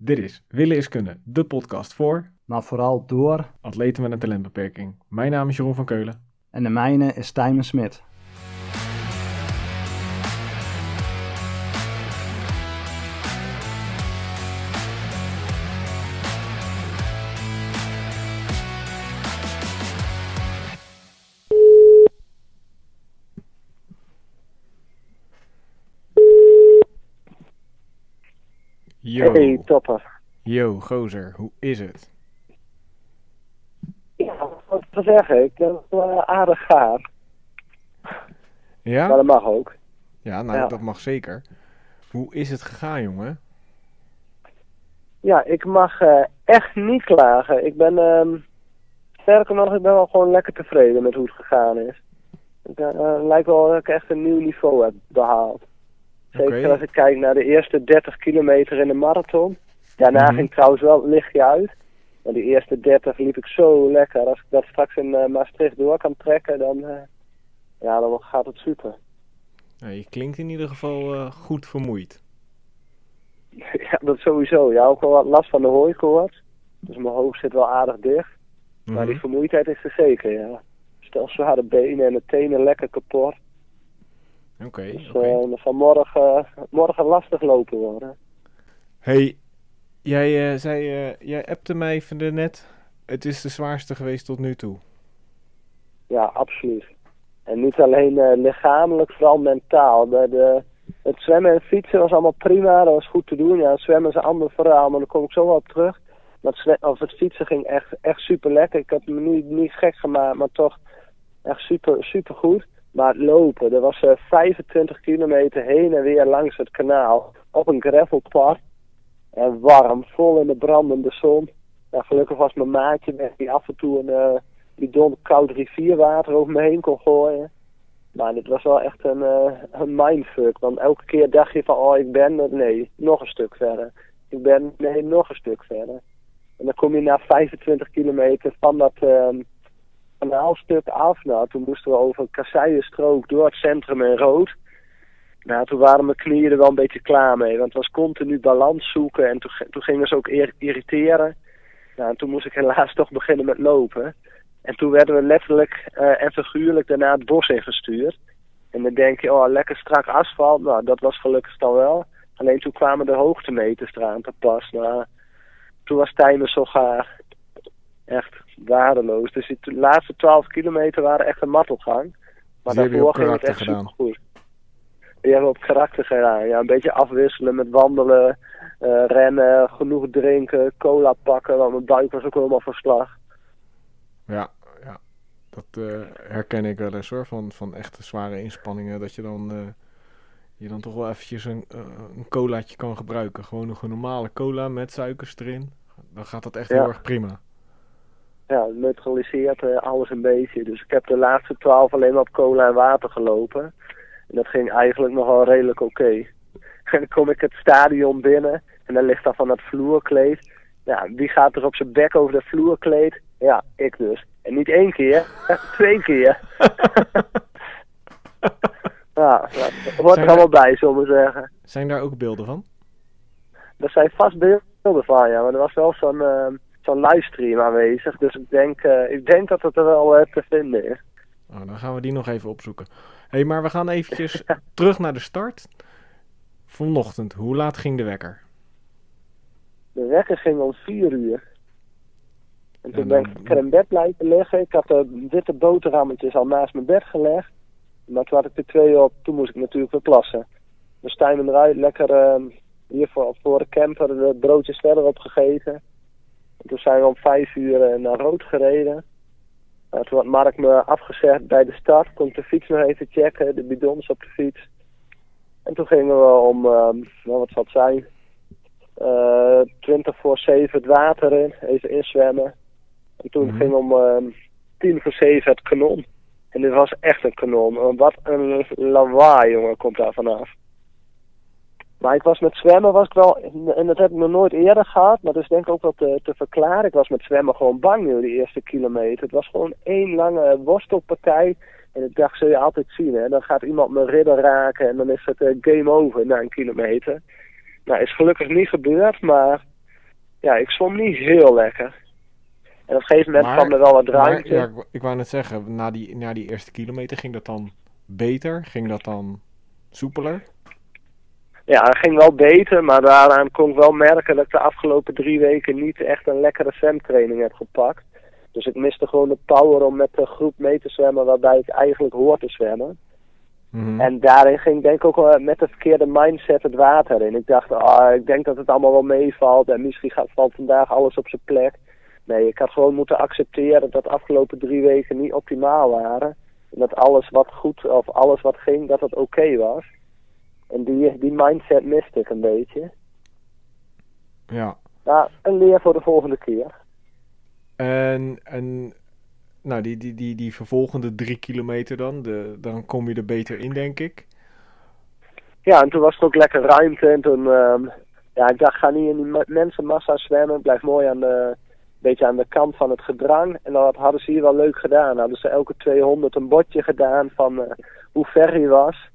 Dit is Willen is Kunnen, de podcast voor maar vooral door. atleten met een talentbeperking. Mijn naam is Jeroen van Keulen. En de mijne is Tijmen Smit. Yo, Hey, topper. yo, gozer, hoe is het? Ja, wat te zeggen, ik ben wel aardig gaar. Maar Ja? dat mag ook. Ja, nou, Ja. dat mag zeker. Hoe is het gegaan, jongen? Ja, ik mag eh, echt niet klagen. Ik ben, ehm sterker nog, ik ben wel gewoon lekker tevreden met hoe het gegaan is. Het eh, lijkt wel dat ik echt een nieuw niveau heb behaald. Zeker als ik kijk naar de eerste 30 kilometer in de marathon. Daarna Mhm. ging trouwens wel het lichtje uit. Maar die eerste 30 liep ik zo lekker. Als ik dat straks in eh, Maastricht door kan trekken, dan, eh, ja, dan gaat het super. Nou, je klinkt in ieder geval eh, goed vermoeid. Ja, dat sowieso. Ja, ook wel wat last van de hooikoorts. Dus mijn hoofd zit wel aardig dicht. Maar Mhm. die vermoeidheid is er zeker, ja. Stel zware benen en de tenen lekker kapot. Oké, Dus oké. eh, zal morgen, morgen lastig lopen worden. Hey, jij eh, zei, eh, jij appte mij van de net. Het is de zwaarste geweest tot nu toe. Ja, absoluut. En niet alleen eh, lichamelijk, vooral mentaal. De, de, het zwemmen en fietsen was allemaal prima, dat was goed te doen. Ja, het zwemmen is een ander verhaal, maar daar kom ik zo wel op terug. Maar het, of het fietsen ging echt, echt super lekker. Ik heb me niet, niet gek gemaakt, maar toch echt super, super goed. Maar lopen, er was eh 25 kilometer heen en weer langs het kanaal. Op een gravelpad. En warm, vol in de brandende zon. Ja, gelukkig was mijn maatje weg die af en toe een eh, bidon koud rivierwater over me heen kon gooien. Maar dit was wel echt een, eh, een mindfuck. Want elke keer dacht je van, oh ik ben er, nee, nog een stuk verder. Ik ben, nee, nog een stuk verder. En dan kom je na 25 kilometer van dat ehm kanaalstuk af. Nou, toen moesten we over kasseienstrook door het centrum in rood. Nou, toen waren mijn knieën er wel een beetje klaar mee. Want het was continu balans zoeken en toen, toen gingen ze ook ir- irriteren. Nou, en toen moest ik helaas toch beginnen met lopen. En toen werden we letterlijk eh, en figuurlijk daarna het bos ingestuurd. En dan denk je, oh, lekker strak asfalt. Nou, dat was gelukkig dan wel. Alleen toen kwamen de hoogtemeters eraan te pas. Nou, toen was Tijmen zo gaar. Echt waardeloos. Dus die laatste 12 kilometer waren echt een mattelgang. Maar je daarvoor ging het echt gedaan. supergoed. Die hebben we op karakter gedaan. Ja, een beetje afwisselen met wandelen, eh, rennen, genoeg drinken, cola pakken. Want mijn buik was ook helemaal verslag. Ja, ja. Dat eh, herken ik wel eens hoor. Van, van echte zware inspanningen. Dat je dan, eh, je dan toch wel eventjes een, eh, een colaatje kan gebruiken. Gewoon een normale cola met suikers erin. Dan gaat dat echt Ja. heel erg prima. Ja, neutraliseert eh, alles een beetje. Dus ik heb de laatste twaalf alleen maar op cola en water gelopen. En dat ging eigenlijk nog wel redelijk oké. En dan kom ik het stadion binnen en dan ligt daar van dat vloerkleed. Ja, wie gaat er op zijn bek over dat vloerkleed? Ja, ik dus. En niet één keer, twee keer. ja, hoort Zijn er allemaal bij, zullen we zeggen. Zijn daar ook beelden van? Er zijn vast beelden van, ja. Maar er was wel zo'n eh, zo'n livestream aanwezig. Dus ik denk, eh, ik denk dat het er wel eh, te vinden is. Oh, dan gaan we die nog even opzoeken. Hé, hey, maar we gaan eventjes terug naar de start. Vanochtend, hoe laat ging de wekker? De wekker ging om vier uur. En toen En ben ik in bed blijven liggen. Ik had de witte boterhammetjes al naast mijn bed gelegd. Maar toen had ik er twee op. Toen moest ik natuurlijk weer plassen. Dus Stijn eruit, lekker eh, hier voor, voor de camper de broodjes verder opgegeten. En toen zijn we om vijf uur eh, naar Rood gereden. Nou, toen had Mark me afgezegd bij de start. Kon ik de fiets nog even checken, de bidons op de fiets. En toen gingen we om, eh, nou, wat zal het zijn, eh 20 voor 7 het water in, even inzwemmen. En toen Mhm. ging om eh, 10 voor 7 het kanon. En dit was echt een kanon. Wat een lawaai, jongen, komt daar vanaf. Maar ik was met zwemmen, was ik wel, en dat heb ik nog nooit eerder gehad, maar dat is denk ik ook wel te, te verklaren. Ik was met zwemmen gewoon bang, joh, die eerste kilometer. Het was gewoon één lange worstelpartij. En ik dacht, zul je altijd zien, hè. Dan gaat iemand mijn ridder raken en dan is het eh, game over na een kilometer. Nou, is gelukkig niet gebeurd, maar ja, ik zwom niet heel lekker. En op een gegeven moment Maar- kwam er wel wat Maar, ruimte. ja, ik, ik wou net zeggen, na die, na die eerste kilometer ging dat dan beter? Ging dat dan soepeler? Ja, het ging wel beter, maar daaraan kon ik wel merken dat ik de afgelopen drie weken niet echt een lekkere zwemtraining heb gepakt. Dus ik miste gewoon de power om met de groep mee te zwemmen waarbij ik eigenlijk hoor te zwemmen. Mhm. En daarin ging ik denk ik ook wel met de verkeerde mindset het water in. Ik dacht, ah, ik denk dat het allemaal wel meevalt en misschien gaat, valt vandaag alles op zijn plek. Nee, ik had gewoon moeten accepteren dat de afgelopen drie weken niet optimaal waren. En dat alles wat goed, of alles wat ging, dat het oké was. En die, die mindset miste ik een beetje. Ja. Nou, een leer voor de volgende keer. En, en nou, die, die, die, die vervolgende drie kilometer dan, de, dan kom je er beter in, denk ik. Ja, en toen was er ook lekker ruimte. En toen, ehm, ja, ik dacht, ga niet in die ma- mensenmassa zwemmen. Blijf mooi aan de, beetje aan de kant van het gedrang. En dat hadden ze hier wel leuk gedaan. Hadden ze elke 200 een bordje gedaan van eh, hoe ver hij was.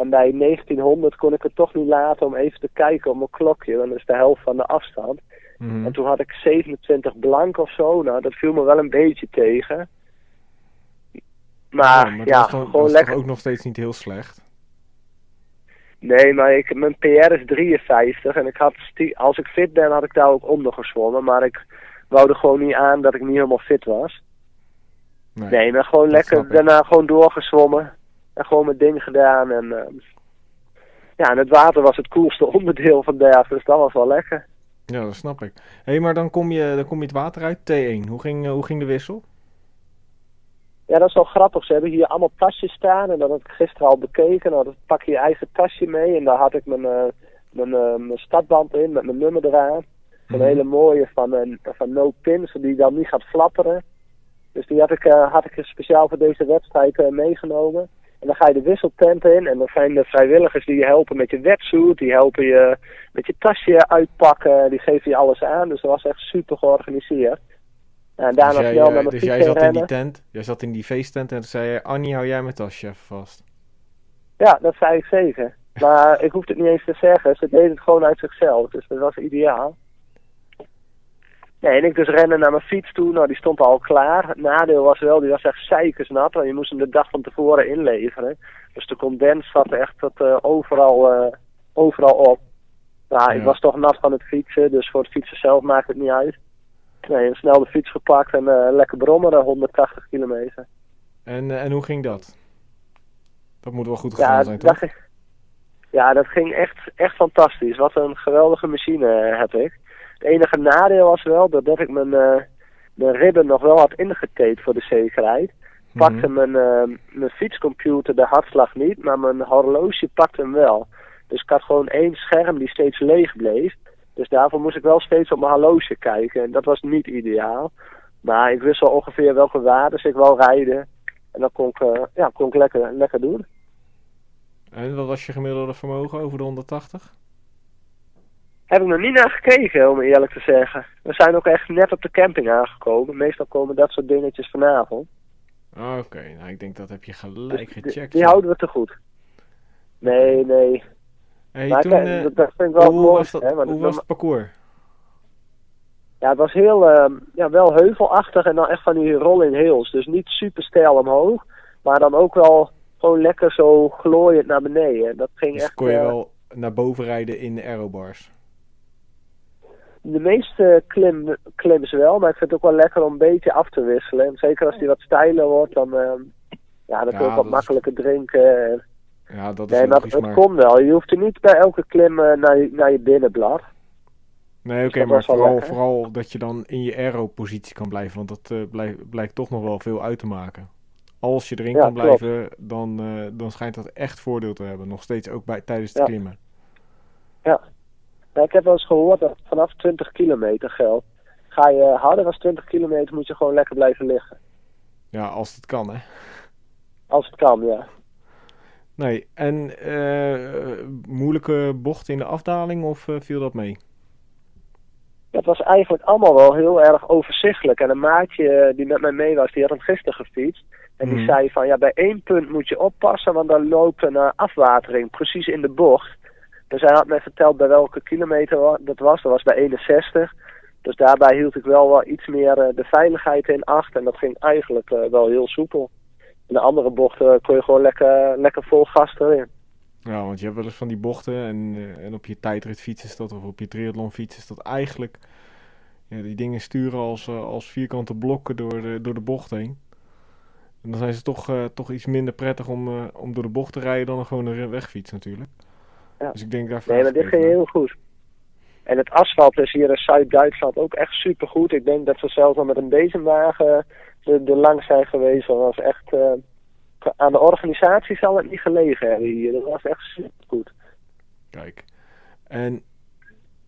En bij 1900 kon ik het toch niet laten om even te kijken op mijn klokje. Want dat is de helft van de afstand. Mhm. En toen had ik 27 blank of zo. Nou, dat viel me wel een beetje tegen. Maar, Oh, maar ja, dat gewoon lekker. ook nog steeds niet heel slecht. Nee, maar ik, mijn PR is 53 en ik had, als ik fit ben had ik daar ook onder gezwommen. Maar ik wou er gewoon niet aan dat ik niet helemaal fit was. Nee. Nee, maar gewoon lekker daarna gewoon doorgezwommen. En gewoon mijn ding gedaan. En, ehm, ja, en het water was het coolste onderdeel van de dus dat was wel lekker. Ja, dat snap ik. Hé, maar dan kom, je, dan kom je het water uit, T1. Hoe ging, eh, hoe ging de wissel? Ja, dat is wel grappig. Ze hebben hier allemaal tasjes staan en dat had ik gisteren al bekeken. Nou, dan pak je je eigen tasje mee en daar had ik mijn, eh, mijn, eh, mijn stadband in met mijn nummer eraan. Een Mhm. hele mooie van, een van No Pins, die dan niet gaat flapperen. Dus die had ik, had ik speciaal voor deze wedstrijd meegenomen. En dan ga je de wisseltent in en dan zijn de vrijwilligers die je helpen met je wetsuit, die helpen je met je tasje uitpakken, die geven je alles aan. Dus dat was echt super georganiseerd. En daarna dus jij, snel eh, naar mijn dus jij zat in die tent, jij zat in die feesttent en toen zei je, Annie, hou jij mijn tasje even vast. Ja, dat zei ik zeker. Maar ik hoefde het niet eens te zeggen. Ze deden het gewoon uit zichzelf. Dus dat was ideaal. Nee, en ik dus rennen naar mijn fiets toe. Nou, die stond al klaar. Het nadeel was wel, die was echt zeikersnat. Want je moest hem de dag van tevoren inleveren. Dus de condens zat echt tot, eh, overal, eh, overal op. Nou, ik Ja. was toch nat van het fietsen. Dus voor het fietsen zelf maakt het niet uit. Nee, snel de fiets gepakt en eh, lekker brommeren, 180 kilometer. En, en hoe ging dat? Dat moet wel goed gegaan Ja, zijn, toch? ja, dat ging echt, echt fantastisch. Wat een geweldige machine heb ik. Het enige nadeel was wel dat ik mijn, eh, mijn ribben nog wel had ingetaped voor de zekerheid. Pakte Mhm. mijn, eh, mijn fietscomputer de hartslag niet, maar mijn horloge pakte hem wel. Dus ik had gewoon één scherm die steeds leeg bleef. Dus daarvoor moest ik wel steeds op mijn horloge kijken. En dat was niet ideaal. Maar ik wist wel ongeveer welke waarden ik wou rijden. En dat kon ik, eh, ja, kon ik lekker, lekker doen. En wat was je gemiddelde vermogen over de 180? Heb ik nog niet naar gekeken, om eerlijk te zeggen. We zijn ook echt net op de camping aangekomen. Meestal komen dat soort dingetjes vanavond. Ah, Oké, nou ik denk dat heb je gelijk Dus gecheckt. die ja. houden we te goed. Nee, nee. Hey, maar toen, kijk, eh, dat, dat vind ik wel hoe mooi. was, dat, hè, hoe het- was het parcours? Ja, het was heel, ehm, ja, wel heuvelachtig en dan echt van die rolling hills. Dus niet super steil omhoog, maar dan ook wel gewoon lekker zo glooiend naar beneden. Dat ging Dus echt... kon je eh, wel naar boven rijden in de aerobars? De meeste klim, klims wel, maar ik vind het ook wel lekker om een beetje af te wisselen. En zeker als die wat steiler wordt, dan, ehm, ja, dan Ja, kun je ook wat is- makkelijker drinken. En- Ja, dat is Nee, maar logisch, het maar... komt wel. Je hoeft er niet bij elke klim eh, naar, je, naar je binnenblad. Nee, oké, dat maar vooral, lekker. vooral dat je dan in je aero-positie kan blijven, want dat eh, blijkt, blijkt toch nog wel veel uit te maken. Als je erin Ja, kan klopt. blijven, dan, eh, dan schijnt dat echt voordeel te hebben. Nog steeds ook bij, tijdens het Ja. klimmen. Ja, ik heb wel eens gehoord dat vanaf 20 kilometer geldt. Ga je harder dan 20 kilometer, moet je gewoon lekker blijven liggen. Ja, als het kan, hè. Als het kan, ja. Nee, en eh, moeilijke bocht in de afdaling of eh, viel dat mee? Het was eigenlijk allemaal wel heel erg overzichtelijk. En een maatje eh, die met mij mee was, die had hem gisteren gefietst. En die Mhm. zei van, ja, bij één punt moet je oppassen, want dan loopt een afwatering precies in de bocht. Dus hij had me verteld bij welke kilometer dat was. Dat was bij 61. Dus daarbij hield ik wel wel iets meer eh, de veiligheid in acht. En dat ging eigenlijk eh, wel heel soepel. In de andere bochten kon je gewoon lekker, lekker vol gas erin. Ja, want je hebt wel eens van die bochten en, eh, en op je tijdritfiets is dat, of op je triathlonfiets is dat eigenlijk... Ja, die dingen sturen als, als vierkante blokken door de, door de bocht heen. En dan zijn ze toch, toch iets minder prettig om, om door de bocht te rijden dan een gewone wegfiets natuurlijk. Ja. Dus ik denk Nee, maar dit ging heel goed. En het asfalt is hier in Zuid-Duitsland ook echt super goed. Ik denk dat ze zelfs al met een bezemwagen er, er langs zijn geweest. Dat was echt. eh, aan de organisatie zal het niet gelegen hebben hier. Dat was echt super goed. Kijk. En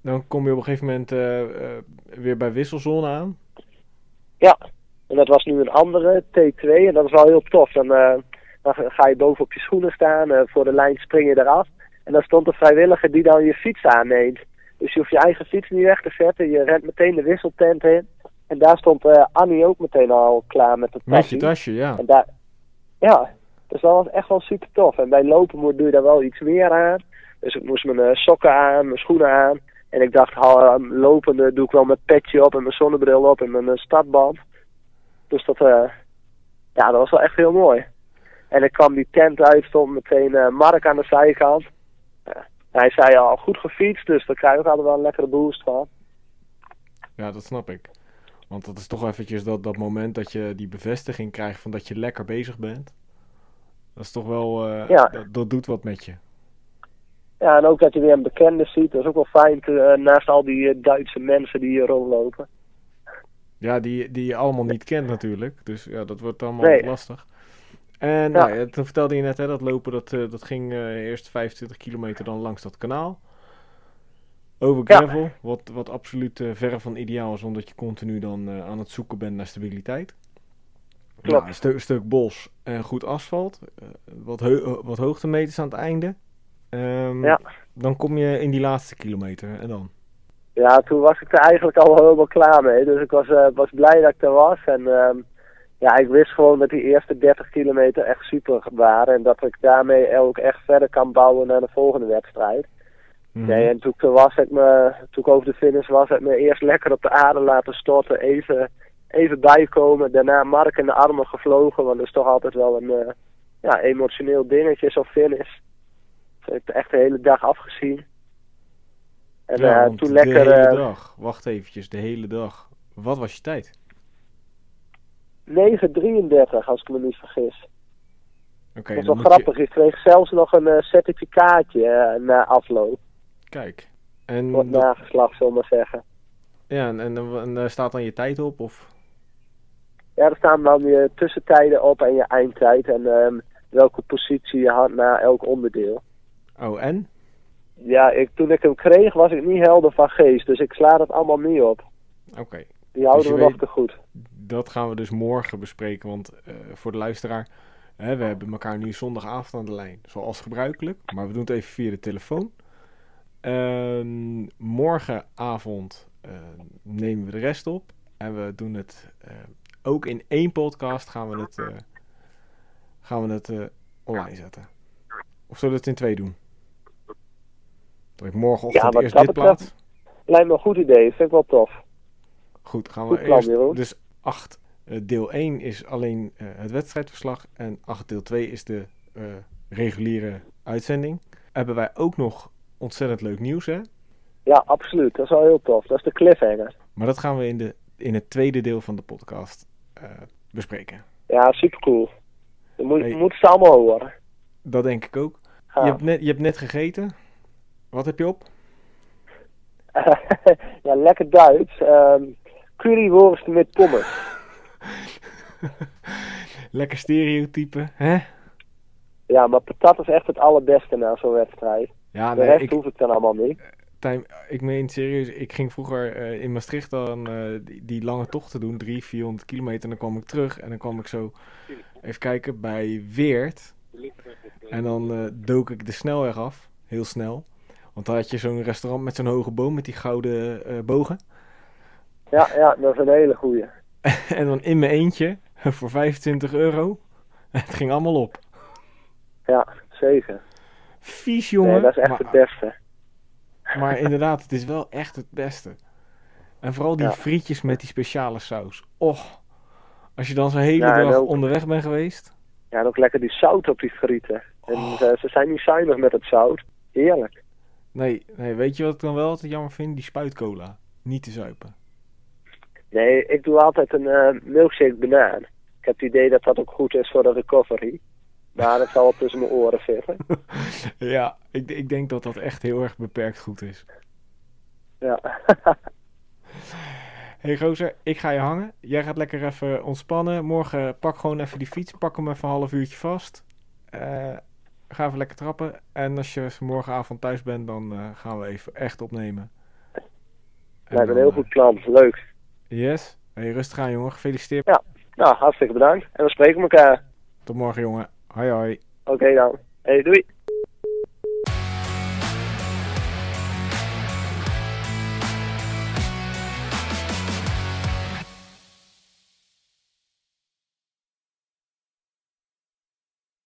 dan kom je op een gegeven moment eh, eh, weer bij wisselzone aan. Ja, en dat was nu een andere, T2. En dat is wel heel tof. Dan, dan ga je boven op je schoenen staan. voor de lijn spring je eraf. En dan stond een vrijwilliger die dan je fiets aanneemt. Dus je hoeft je eigen fiets niet weg te zetten. Je rent meteen de wisseltent in. En daar stond eh, Annie ook meteen al klaar met het Met je tasje, ja. En daar, ja, dus dat was echt wel super tof. En bij lopen moet, doe je daar wel iets meer aan. Dus ik moest mijn eh, sokken aan, mijn schoenen aan. En ik dacht, ha, lopende doe ik wel mijn petje op en mijn zonnebril op en mijn eh, stadband. Dus dat, eh, ja, dat was wel echt heel mooi. En ik kwam die tent uit, stond meteen eh, Mark aan de zijkant. Hij zei al, goed gefietst, dus daar krijg ik altijd wel een lekkere boost van. Ja, dat snap ik. Want dat is toch eventjes dat, dat moment dat je die bevestiging krijgt van dat je lekker bezig bent. Dat is toch wel, eh, Ja. dat, dat doet wat met je. Ja, en ook dat je weer een bekende ziet, dat is ook wel fijn te- eh, naast al die eh, Duitse mensen die hier rondlopen. Ja, die, die je allemaal niet kent natuurlijk. Dus ja, dat wordt allemaal Nee. lastig. En Ja. nou, ja, toen vertelde je net, hè, dat lopen, dat, eh, dat ging eh, eerst 25 kilometer dan langs dat kanaal. Over Ja. gravel, wat, wat absoluut eh, verre van ideaal is, omdat je continu dan aan het zoeken bent naar stabiliteit. Klopt. Nou, een stuk, stuk bos en goed asfalt, wat, heu- wat hoogtemeters aan het einde. Ehm, Ja. Dan kom je in die laatste kilometer en dan? Ja, toen was ik er eigenlijk al helemaal klaar mee. Dus ik was, was blij dat ik er was. En ehm, ja, ik wist gewoon dat die eerste 30 kilometer echt super waren. En dat ik daarmee ook echt verder kan bouwen naar de volgende wedstrijd. Mhm. Nee, en toen ik was, me, toen ik over de finish was, heb ik me eerst lekker op de aarde laten storten. Even, even bijkomen. Daarna Mark in de armen gevlogen. Want dat is toch altijd wel een eh, ja, emotioneel dingetje, zo'n finish. Dus ik heb echt de hele dag afgezien. En Ja, eh, toen de lekker... hele eh, dag. Wacht eventjes, de hele dag. Wat was je tijd? 9,33 als ik me niet vergis. Oké, dat is wel grappig. Ik kreeg zelfs nog een eh, certificaatje eh, na afloop. Kijk. En, Wordt nageslacht, zullen we maar zeggen. ja, en, en, staat dan je tijd op? Of? Ja, er staan dan je tussentijden op en je eindtijd. En ehm, welke positie je had na elk onderdeel. Oh, en? Ja, ik, toen ik hem kreeg was ik niet helder van geest. Dus ik sla dat allemaal niet op. Oké, Die houden je we nog te goed. Dat gaan we dus morgen bespreken. Want eh, voor de luisteraar, hè, we hebben elkaar nu zondagavond aan de lijn. Zoals gebruikelijk, maar we doen het even via de telefoon. Ehm, morgenavond eh, nemen we de rest op. En we doen het eh, ook in één podcast gaan we het, gaan we het online zetten. Of zullen we het in twee doen? Dat ik morgenochtend Ja, eerst dit plaats. Lijkt me een goed idee. Vind ik wel tof. Goed, gaan Goed we plan, eerst. Jeroen. Dus 8. deel 1 is alleen eh, het wedstrijdverslag. En 8 deel 2 is de eh, reguliere uitzending. Hebben wij ook nog ontzettend leuk nieuws, hè? Ja, absoluut. Dat is wel heel tof. Dat is de cliffhanger. Maar dat gaan we in, de, in het tweede deel van de podcast eh, bespreken. Ja, super cool. Je moet, Hey. moet allemaal horen. Dat denk ik ook. Je hebt, net, je hebt net gegeten. Wat heb je op? ja, lekker Duits. Ehm currywurst met pommes. Lekker stereotype, hè? Ja, maar patat is echt het allerbeste na zo'n wedstrijd. Ja, De nee, rest ik, hoef ik dan allemaal niet. Tijm, ik meen serieus, ik ging vroeger eh, in Maastricht dan eh, die, die lange tochten doen, 300, 400 kilometer. En dan kwam ik terug en dan kwam ik zo, even kijken, bij Weert. En dan eh, dook ik de snelweg af, heel snel. Want dan had je zo'n restaurant met zo'n hoge boom met die gouden bogen. Ja, ja, dat is een hele goeie. en dan in mijn eentje, voor 25 euro. Het ging allemaal op. Ja, zeker. Vies jongen. Nee, dat is echt maar, het beste. Maar inderdaad, het is wel echt het beste. En vooral die Ja. frietjes met die speciale saus. Och, als je dan zo'n hele Ja, dag ook- onderweg bent geweest. Ja, en ook lekker die zout op die frieten. En Oh. ze, ze zijn niet zuinig met het zout. Heerlijk. Nee, nee, weet je wat ik dan wel altijd jammer vind? Die spuitcola. Niet te zuipen. Nee, ik doe altijd een eh, milkshake banaan. Ik heb het idee dat dat ook goed is voor de recovery. Maar dat zal wel tussen mijn oren zitten. ja, ik, ik denk dat dat echt heel erg beperkt goed is. Ja. hey gozer, ik ga je hangen. Jij gaat lekker even ontspannen. Morgen pak gewoon even die fiets. Pak hem even een half uurtje vast. Eh, ga even lekker trappen. En als je morgenavond thuis bent, dan eh, gaan we even echt opnemen. En Lijkt me een heel goed plan. Leuk. Yes. Hey, rustig aan jongen. Gefeliciteerd. Nou, hartstikke bedankt. En we spreken elkaar. Tot morgen jongen. Hoi hoi. Oké dan. Hey, doei.